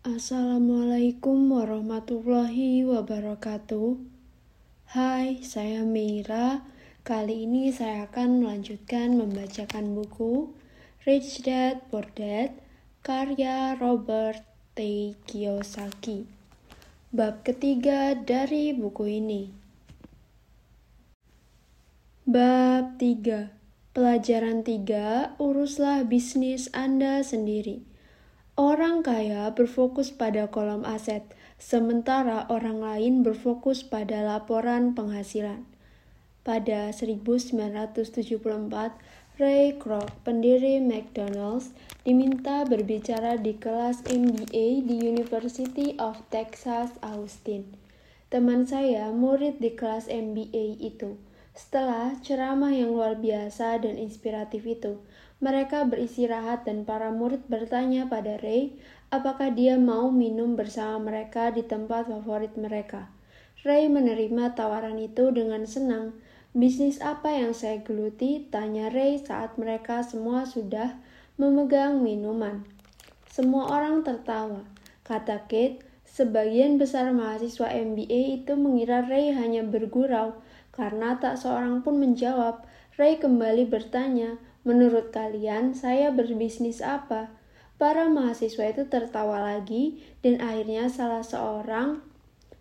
Assalamualaikum warahmatullahi wabarakatuh. Hai, saya Meira. Kali ini saya akan melanjutkan membacakan buku Rich Dad Poor Dad karya Robert T. Kiyosaki. Bab ketiga dari buku ini. Bab 3. Pelajaran 3, uruslah bisnis Anda sendiri. Orang kaya berfokus pada kolom aset, sementara orang lain berfokus pada laporan penghasilan. Pada 1974, Ray Kroc, pendiri McDonald's, diminta berbicara di kelas MBA di University of Texas Austin. Teman saya murid di kelas MBA itu. Setelah ceramah yang luar biasa dan inspiratif itu, mereka beristirahat dan para murid bertanya pada Ray apakah dia mau minum bersama mereka di tempat favorit mereka. Ray menerima tawaran itu dengan senang. Bisnis apa yang saya geluti? Tanya Ray saat mereka semua sudah memegang minuman. Semua orang tertawa. Kata Kate, sebagian besar mahasiswa MBA itu mengira Ray hanya bergurau karena tak seorang pun menjawab. Ray kembali bertanya, Menurut kalian, saya berbisnis apa? Para mahasiswa itu tertawa lagi, dan akhirnya salah seorang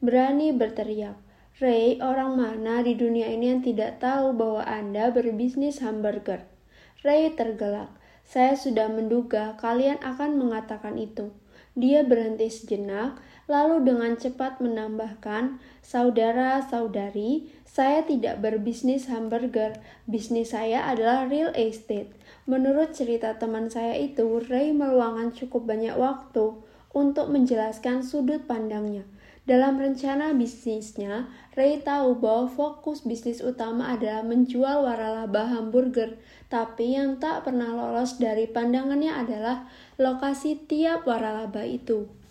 berani berteriak. Ray, orang mana di dunia ini yang tidak tahu bahwa Anda berbisnis hamburger? Ray tergelak. Saya sudah menduga kalian akan mengatakan itu. Dia berhenti sejenak, lalu dengan cepat menambahkan, "Saudara-saudari, saya tidak berbisnis hamburger. Bisnis saya adalah real estate." Menurut cerita teman saya itu, Ray meluangkan cukup banyak waktu untuk menjelaskan sudut pandangnya. Dalam rencana bisnisnya, Ray tahu bahwa fokus bisnis utama adalah menjual waralaba hamburger, tapi yang tak pernah lolos dari pandangannya adalah lokasi tiap waralaba itu.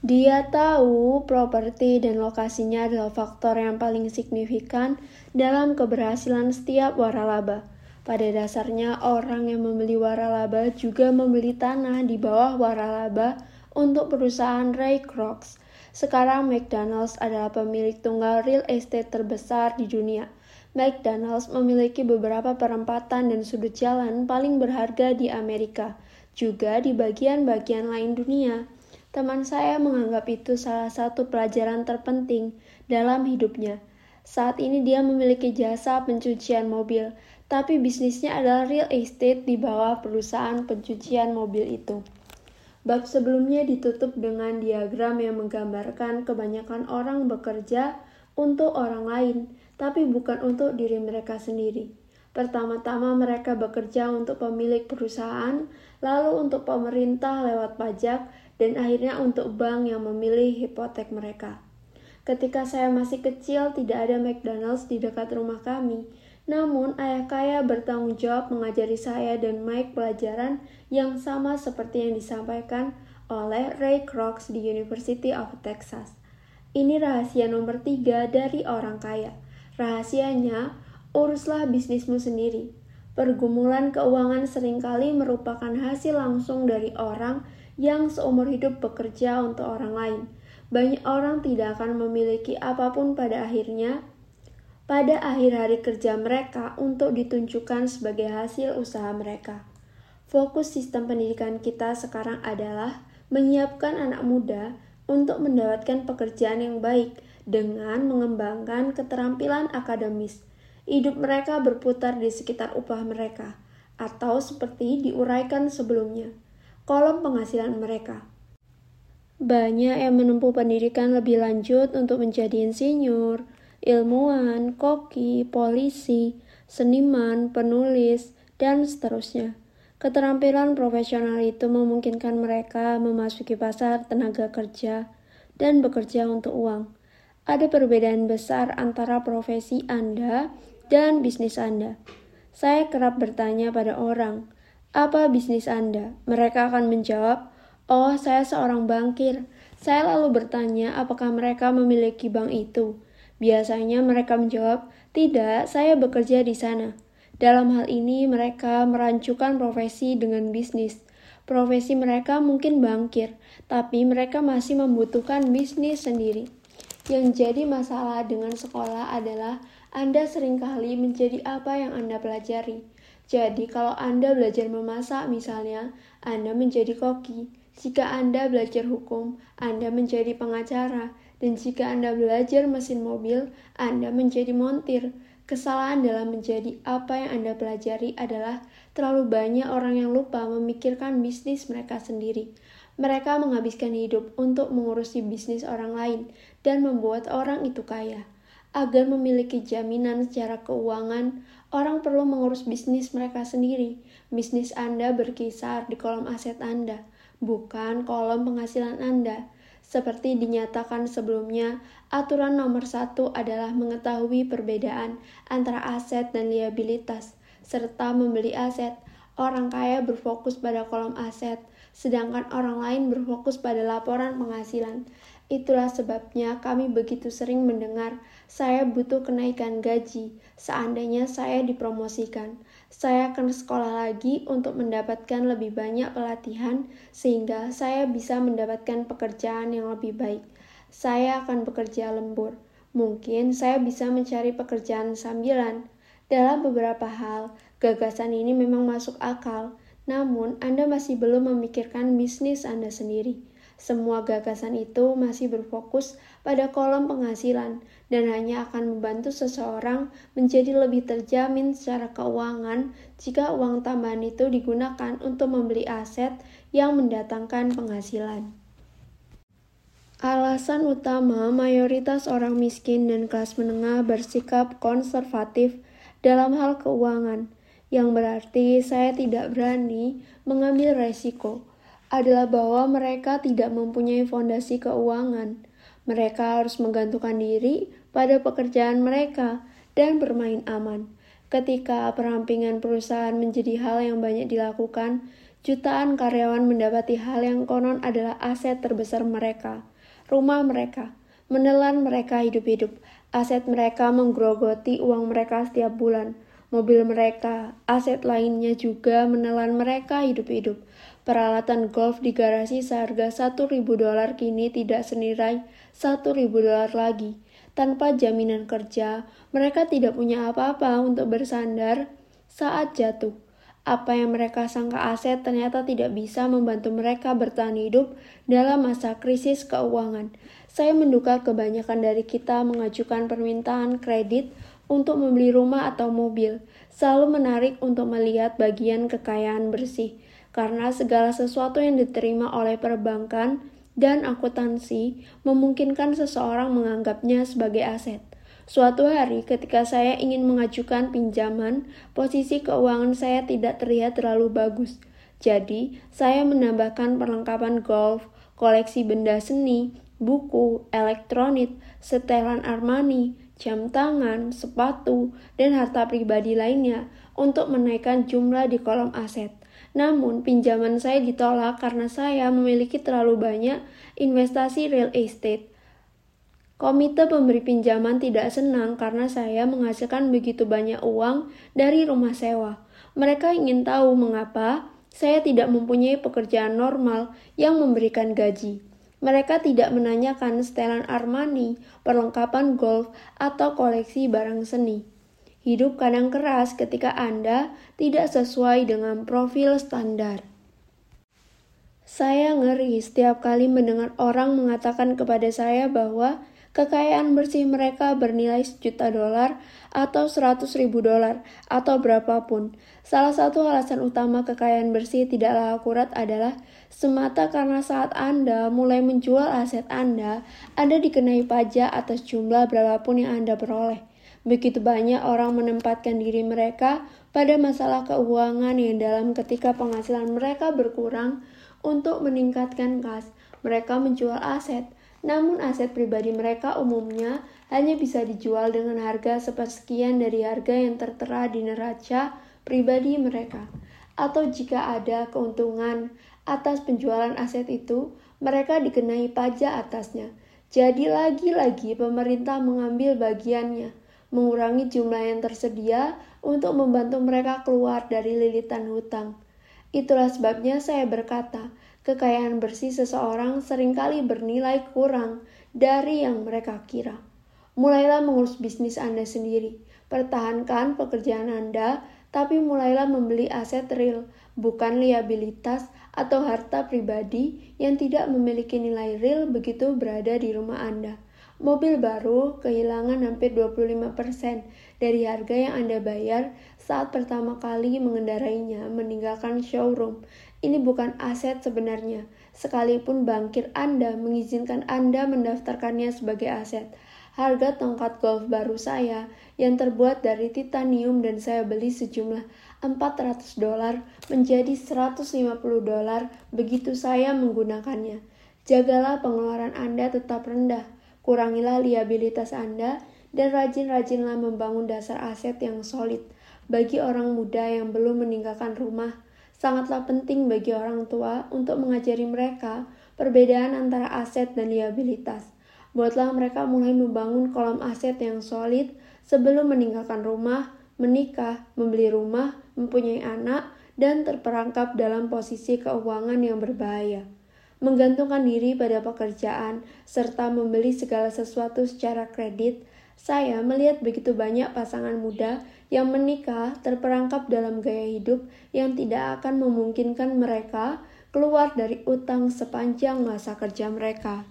Dia tahu properti dan lokasinya adalah faktor yang paling signifikan dalam keberhasilan setiap waralaba. Pada dasarnya, orang yang membeli waralaba juga membeli tanah di bawah waralaba untuk perusahaan Ray Kroc. Sekarang McDonald's adalah pemilik tunggal real estate terbesar di dunia. McDonald's memiliki beberapa perempatan dan sudut jalan paling berharga di Amerika, juga di bagian-bagian lain dunia. Teman saya menganggap itu salah satu pelajaran terpenting dalam hidupnya. Saat ini dia memiliki jasa pencucian mobil, tapi bisnisnya adalah real estate di bawah perusahaan pencucian mobil itu. Bab sebelumnya ditutup dengan diagram yang menggambarkan kebanyakan orang bekerja untuk orang lain, tapi bukan untuk diri mereka sendiri. Pertama-tama mereka bekerja untuk pemilik perusahaan, lalu untuk pemerintah lewat pajak, dan akhirnya untuk bank yang memilih hipotek mereka. Ketika saya masih kecil, tidak ada McDonald's di dekat rumah kami. Namun, ayah kaya bertanggung jawab mengajari saya dan Mike pelajaran yang sama seperti yang disampaikan oleh Ray Kroc di University of Texas. Ini rahasia nomor tiga dari orang kaya. Rahasianya, uruslah bisnismu sendiri. Pergumulan keuangan sering kali merupakan hasil langsung dari orang yang seumur hidup bekerja untuk orang lain. Banyak orang tidak akan memiliki apa pun pada akhirnya, pada akhir hari kerja mereka untuk ditunjukkan sebagai hasil usaha mereka. Fokus sistem pendidikan kita sekarang adalah menyiapkan anak muda untuk mendapatkan pekerjaan yang baik dengan mengembangkan keterampilan akademis. Hidup mereka berputar di sekitar upah mereka, atau seperti diuraikan sebelumnya kolom penghasilan mereka. Banyak yang menempuh pendidikan lebih lanjut untuk menjadi insinyur, ilmuwan, koki, polisi, seniman, penulis, dan seterusnya. Keterampilan profesional itu memungkinkan mereka memasuki pasar tenaga kerja dan bekerja untuk uang. Ada perbedaan besar antara profesi Anda dan bisnis Anda. Saya kerap bertanya pada orang, apa bisnis Anda? Mereka akan menjawab, Oh, saya seorang bankir. Saya lalu bertanya apakah mereka memiliki bank itu. Biasanya mereka menjawab, Tidak, saya bekerja di sana. Dalam hal ini, mereka merancukan profesi dengan bisnis. Profesi mereka mungkin bangkir, tapi mereka masih membutuhkan bisnis sendiri. Yang jadi masalah dengan sekolah adalah Anda sering kali menjadi apa yang Anda pelajari. Jadi, kalau Anda belajar memasak, misalnya, Anda menjadi koki. Jika Anda belajar hukum, Anda menjadi pengacara. Dan jika Anda belajar mesin mobil, Anda menjadi montir. Kesalahan dalam menjadi apa yang Anda pelajari adalah terlalu banyak orang yang lupa memikirkan bisnis mereka sendiri. Mereka menghabiskan hidup untuk mengurusi bisnis orang lain dan membuat orang itu kaya. Agar memiliki jaminan secara keuangan, orang perlu mengurus bisnis mereka sendiri. Bisnis Anda berkisar di kolom aset Anda, bukan kolom penghasilan Anda. Seperti dinyatakan sebelumnya, aturan nomor satu adalah mengetahui perbedaan antara aset dan liabilitas, serta membeli aset. Orang kaya berfokus pada kolom aset, sedangkan orang lain berfokus pada laporan penghasilan. Itulah sebabnya kami begitu sering mendengar, saya butuh kenaikan gaji, seandainya saya dipromosikan. Saya akan sekolah lagi untuk mendapatkan lebih banyak pelatihan sehingga saya bisa mendapatkan pekerjaan yang lebih baik. Saya akan bekerja lembur. Mungkin saya bisa mencari pekerjaan sambilan. Dalam beberapa hal, gagasan ini memang masuk akal, namun Anda masih belum memikirkan bisnis Anda sendiri. Semua gagasan itu masih berfokus pada kolom penghasilan dan hanya akan membantu seseorang menjadi lebih terjamin secara keuangan jika uang tambahan itu digunakan untuk membeli aset yang mendatangkan penghasilan. Alasan utama mayoritas orang miskin dan kelas menengah bersikap konservatif dalam hal keuangan, yang berarti saya tidak berani mengambil resiko adalah bahwa mereka tidak mempunyai fondasi keuangan. Mereka harus menggantungkan diri pada pekerjaan mereka dan bermain aman. Ketika perampingan perusahaan menjadi hal yang banyak dilakukan, jutaan karyawan mendapati hal yang konon adalah aset terbesar mereka, rumah mereka, menelan mereka hidup-hidup, aset mereka menggerogoti uang mereka setiap bulan, mobil mereka, aset lainnya juga menelan mereka hidup-hidup. Peralatan golf di garasi seharga 1000 dolar kini tidak senilai 1000 dolar lagi. Tanpa jaminan kerja, mereka tidak punya apa-apa untuk bersandar saat jatuh. Apa yang mereka sangka aset ternyata tidak bisa membantu mereka bertahan hidup dalam masa krisis keuangan. Saya menduga kebanyakan dari kita mengajukan permintaan kredit untuk membeli rumah atau mobil, selalu menarik untuk melihat bagian kekayaan bersih karena segala sesuatu yang diterima oleh perbankan dan akuntansi memungkinkan seseorang menganggapnya sebagai aset. Suatu hari, ketika saya ingin mengajukan pinjaman, posisi keuangan saya tidak terlihat terlalu bagus. Jadi, saya menambahkan perlengkapan golf, koleksi benda seni, buku, elektronik, setelan Armani, jam tangan, sepatu, dan harta pribadi lainnya untuk menaikkan jumlah di kolom aset. Namun, pinjaman saya ditolak karena saya memiliki terlalu banyak investasi real estate. Komite pemberi pinjaman tidak senang karena saya menghasilkan begitu banyak uang dari rumah sewa. Mereka ingin tahu mengapa saya tidak mempunyai pekerjaan normal yang memberikan gaji. Mereka tidak menanyakan setelan Armani, perlengkapan golf, atau koleksi barang seni. Hidup kadang keras ketika Anda tidak sesuai dengan profil standar. Saya ngeri setiap kali mendengar orang mengatakan kepada saya bahwa kekayaan bersih mereka bernilai sejuta dolar atau seratus ribu dolar atau berapapun. Salah satu alasan utama kekayaan bersih tidaklah akurat adalah semata karena saat Anda mulai menjual aset Anda, Anda dikenai pajak atas jumlah berapapun yang Anda peroleh. Begitu banyak orang menempatkan diri mereka pada masalah keuangan yang dalam ketika penghasilan mereka berkurang untuk meningkatkan kas. Mereka menjual aset, namun aset pribadi mereka umumnya hanya bisa dijual dengan harga sepersekian dari harga yang tertera di neraca pribadi mereka. Atau jika ada keuntungan atas penjualan aset itu, mereka dikenai pajak atasnya. Jadi lagi-lagi pemerintah mengambil bagiannya mengurangi jumlah yang tersedia untuk membantu mereka keluar dari lilitan hutang. Itulah sebabnya saya berkata, kekayaan bersih seseorang sering kali bernilai kurang dari yang mereka kira. Mulailah mengurus bisnis Anda sendiri. Pertahankan pekerjaan Anda, tapi mulailah membeli aset real, bukan liabilitas atau harta pribadi yang tidak memiliki nilai real begitu berada di rumah Anda. Mobil baru kehilangan hampir 25% dari harga yang Anda bayar saat pertama kali mengendarainya meninggalkan showroom. Ini bukan aset sebenarnya, sekalipun bangkir Anda mengizinkan Anda mendaftarkannya sebagai aset. Harga tongkat golf baru saya yang terbuat dari titanium dan saya beli sejumlah 400 dolar menjadi 150 dolar begitu saya menggunakannya. Jagalah pengeluaran Anda tetap rendah Kurangilah liabilitas Anda dan rajin-rajinlah membangun dasar aset yang solid. Bagi orang muda yang belum meninggalkan rumah, sangatlah penting bagi orang tua untuk mengajari mereka perbedaan antara aset dan liabilitas. Buatlah mereka mulai membangun kolom aset yang solid sebelum meninggalkan rumah, menikah, membeli rumah, mempunyai anak, dan terperangkap dalam posisi keuangan yang berbahaya menggantungkan diri pada pekerjaan, serta membeli segala sesuatu secara kredit, saya melihat begitu banyak pasangan muda yang menikah terperangkap dalam gaya hidup yang tidak akan memungkinkan mereka keluar dari utang sepanjang masa kerja mereka.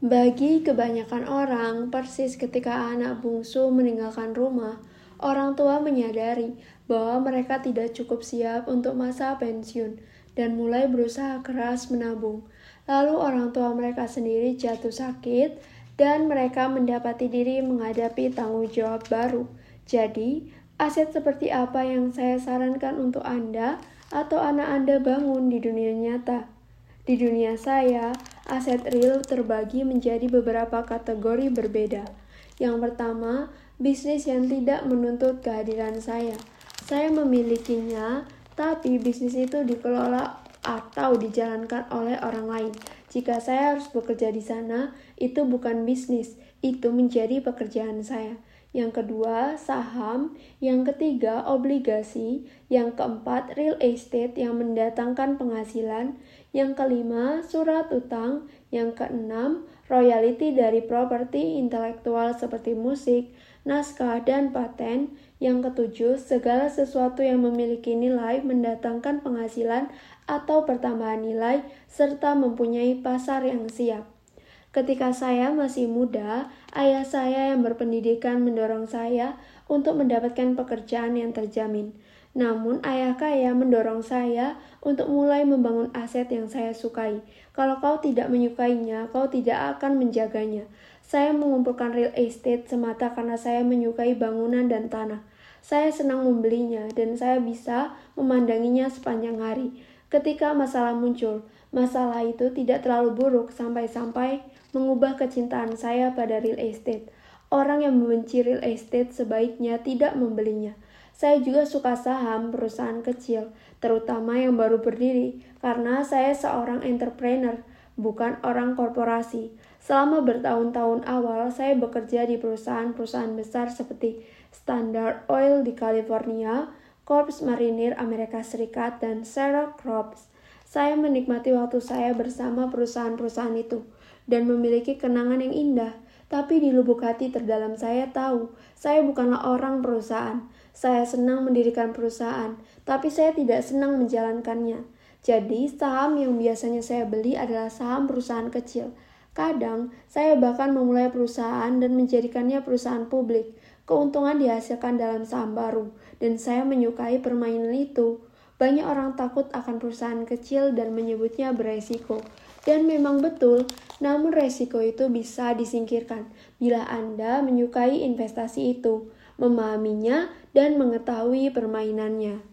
Bagi kebanyakan orang, persis ketika anak bungsu meninggalkan rumah, orang tua menyadari bahwa mereka tidak cukup siap untuk masa pensiun dan mulai berusaha keras menabung. Lalu orang tua mereka sendiri jatuh sakit dan mereka mendapati diri menghadapi tanggung jawab baru. Jadi, aset seperti apa yang saya sarankan untuk Anda atau anak Anda bangun di dunia nyata? Di dunia saya, aset real terbagi menjadi beberapa kategori berbeda. Yang pertama, bisnis yang tidak menuntut kehadiran saya. Saya memilikinya tapi bisnis itu dikelola atau dijalankan oleh orang lain. Jika saya harus bekerja di sana, itu bukan bisnis, itu menjadi pekerjaan saya. Yang kedua, saham. Yang ketiga, obligasi. Yang keempat, real estate yang mendatangkan penghasilan. Yang kelima, surat utang. Yang keenam, royalti dari properti intelektual seperti musik, naskah, dan paten. Yang ketujuh, segala sesuatu yang memiliki nilai mendatangkan penghasilan atau pertambahan nilai serta mempunyai pasar yang siap. Ketika saya masih muda, ayah saya yang berpendidikan mendorong saya untuk mendapatkan pekerjaan yang terjamin. Namun, ayah kaya mendorong saya untuk mulai membangun aset yang saya sukai. Kalau kau tidak menyukainya, kau tidak akan menjaganya. Saya mengumpulkan real estate semata karena saya menyukai bangunan dan tanah. Saya senang membelinya dan saya bisa memandanginya sepanjang hari. Ketika masalah muncul, masalah itu tidak terlalu buruk sampai-sampai mengubah kecintaan saya pada real estate. Orang yang membenci real estate sebaiknya tidak membelinya. Saya juga suka saham perusahaan kecil, terutama yang baru berdiri, karena saya seorang entrepreneur, bukan orang korporasi. Selama bertahun-tahun awal, saya bekerja di perusahaan-perusahaan besar seperti Standard Oil di California, Corps Marinir Amerika Serikat, dan Sarah Crops. Saya menikmati waktu saya bersama perusahaan-perusahaan itu dan memiliki kenangan yang indah. Tapi di lubuk hati terdalam saya tahu, saya bukanlah orang perusahaan. Saya senang mendirikan perusahaan, tapi saya tidak senang menjalankannya. Jadi, saham yang biasanya saya beli adalah saham perusahaan kecil Kadang, saya bahkan memulai perusahaan dan menjadikannya perusahaan publik. Keuntungan dihasilkan dalam saham baru, dan saya menyukai permainan itu. Banyak orang takut akan perusahaan kecil dan menyebutnya beresiko. Dan memang betul, namun resiko itu bisa disingkirkan bila Anda menyukai investasi itu, memahaminya, dan mengetahui permainannya.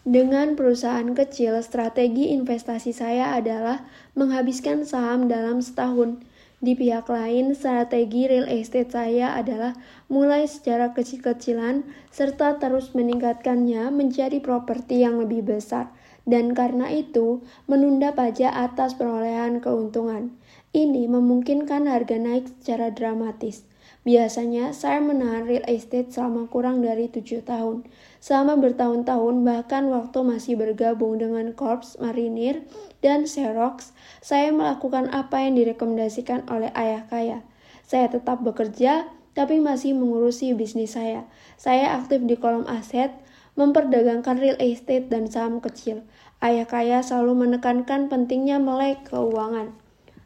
Dengan perusahaan kecil, strategi investasi saya adalah menghabiskan saham dalam setahun. Di pihak lain, strategi real estate saya adalah mulai secara kecil-kecilan serta terus meningkatkannya menjadi properti yang lebih besar. Dan karena itu, menunda pajak atas perolehan keuntungan. Ini memungkinkan harga naik secara dramatis. Biasanya saya menahan real estate selama kurang dari tujuh tahun. Selama bertahun-tahun, bahkan waktu masih bergabung dengan Korps Marinir dan Xerox, saya melakukan apa yang direkomendasikan oleh ayah kaya. Saya tetap bekerja, tapi masih mengurusi bisnis saya. Saya aktif di kolom aset, memperdagangkan real estate dan saham kecil. Ayah kaya selalu menekankan pentingnya melek keuangan.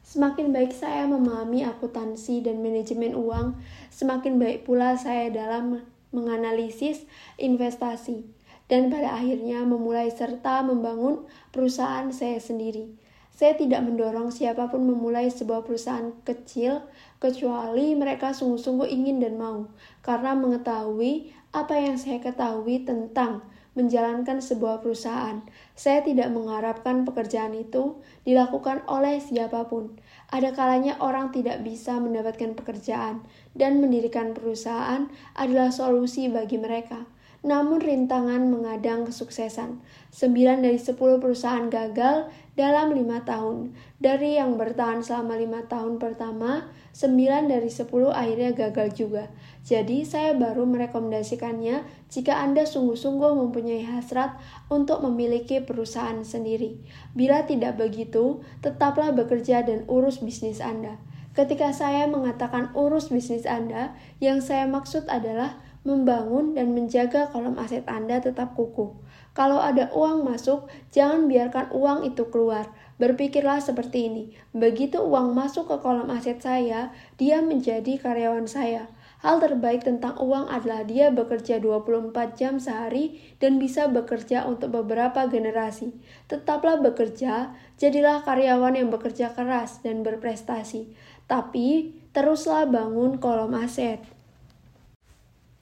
Semakin baik saya memahami akuntansi dan manajemen uang, semakin baik pula saya dalam menganalisis investasi dan pada akhirnya memulai serta membangun perusahaan saya sendiri. Saya tidak mendorong siapa pun memulai sebuah perusahaan kecil kecuali mereka sungguh-sungguh ingin dan mau, karena mengetahui apa yang saya ketahui tentang menjalankan sebuah perusahaan. Saya tidak mengharapkan pekerjaan itu dilakukan oleh siapa pun. Ada kalanya orang tidak bisa mendapatkan pekerjaan, dan mendirikan perusahaan adalah solusi bagi mereka. Namun rintangan mengadang kesuksesan. Sembilan dari sepuluh perusahaan gagal dalam lima tahun. Dari yang bertahan selama lima tahun pertama, sembilan dari sepuluh akhirnya gagal juga. Jadi saya baru merekomendasikannya jika Anda sungguh-sungguh mempunyai hasrat untuk memiliki perusahaan sendiri. Bila tidak begitu, tetaplah bekerja dan urus bisnis Anda. Ketika saya mengatakan urus bisnis Anda, yang saya maksud adalah membangun dan menjaga kolom aset Anda tetap kukuh. Kalau ada uang masuk, jangan biarkan uang itu keluar. Berpikirlah seperti ini. Begitu uang masuk ke kolom aset saya, dia menjadi karyawan saya. Hal terbaik tentang uang adalah dia bekerja 24 jam sehari dan bisa bekerja untuk beberapa generasi. Tetaplah bekerja, jadilah karyawan yang bekerja keras dan berprestasi. Tapi, teruslah bangun kolom aset.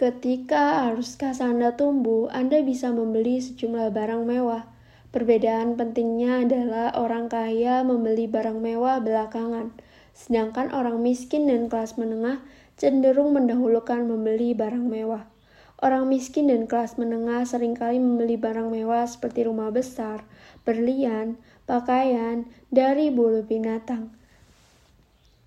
Ketika arus kas Anda tumbuh, Anda bisa membeli sejumlah barang mewah. Perbedaan pentingnya adalah orang kaya membeli barang mewah belakangan, sedangkan orang miskin dan kelas menengah cenderung mendahulukan membeli barang mewah. Orang miskin dan kelas menengah sering kali membeli barang mewah seperti rumah besar, berlian, pakaian, dari bulu binatang,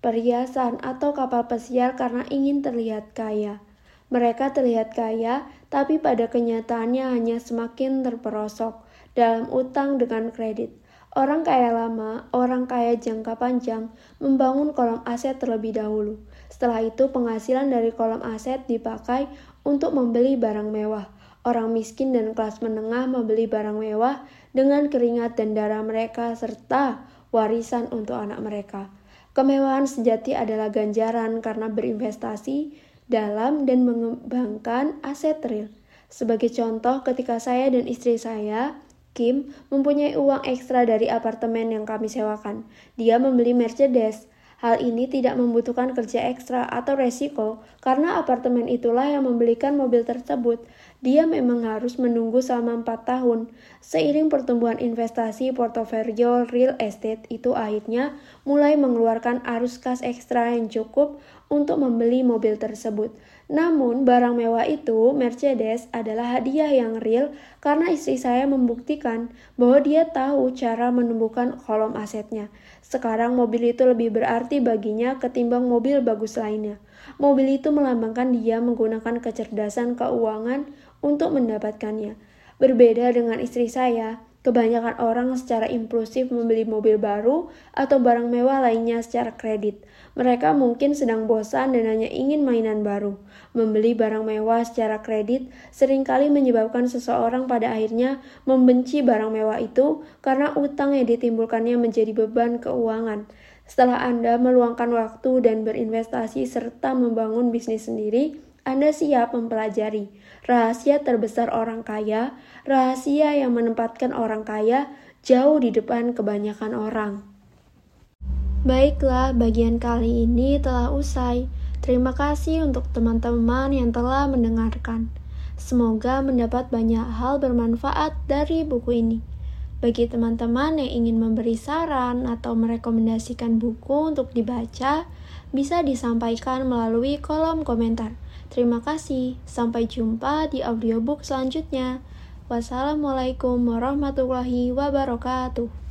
perhiasan, atau kapal pesiar karena ingin terlihat kaya. Mereka terlihat kaya, tapi pada kenyataannya hanya semakin terperosok dalam utang dengan kredit. Orang kaya lama, orang kaya jangka panjang, membangun kolom aset terlebih dahulu. Setelah itu, penghasilan dari kolom aset dipakai untuk membeli barang mewah. Orang miskin dan kelas menengah membeli barang mewah dengan keringat dan darah mereka serta warisan untuk anak mereka. Kemewahan sejati adalah ganjaran karena berinvestasi dalam dan mengembangkan aset real. Sebagai contoh, ketika saya dan istri saya, Kim, mempunyai uang ekstra dari apartemen yang kami sewakan. Dia membeli Mercedes. Hal ini tidak membutuhkan kerja ekstra atau resiko karena apartemen itulah yang membelikan mobil tersebut. Dia memang harus menunggu selama 4 tahun. Seiring pertumbuhan investasi portofolio real estate itu akhirnya mulai mengeluarkan arus kas ekstra yang cukup untuk membeli mobil tersebut. Namun, barang mewah itu, Mercedes, adalah hadiah yang real karena istri saya membuktikan bahwa dia tahu cara menumbuhkan kolom asetnya. Sekarang mobil itu lebih berarti baginya ketimbang mobil bagus lainnya. Mobil itu melambangkan dia menggunakan kecerdasan keuangan untuk mendapatkannya. Berbeda dengan istri saya, kebanyakan orang secara impulsif membeli mobil baru atau barang mewah lainnya secara kredit. Mereka mungkin sedang bosan dan hanya ingin mainan baru. Membeli barang mewah secara kredit sering kali menyebabkan seseorang pada akhirnya membenci barang mewah itu karena utang yang ditimbulkannya menjadi beban keuangan. Setelah Anda meluangkan waktu dan berinvestasi serta membangun bisnis sendiri, Anda siap mempelajari rahasia terbesar orang kaya, rahasia yang menempatkan orang kaya jauh di depan kebanyakan orang. Baiklah, bagian kali ini telah usai. Terima kasih untuk teman-teman yang telah mendengarkan. Semoga mendapat banyak hal bermanfaat dari buku ini. Bagi teman-teman yang ingin memberi saran atau merekomendasikan buku untuk dibaca, bisa disampaikan melalui kolom komentar. Terima kasih. Sampai jumpa di audiobook selanjutnya. Wassalamualaikum warahmatullahi wabarakatuh.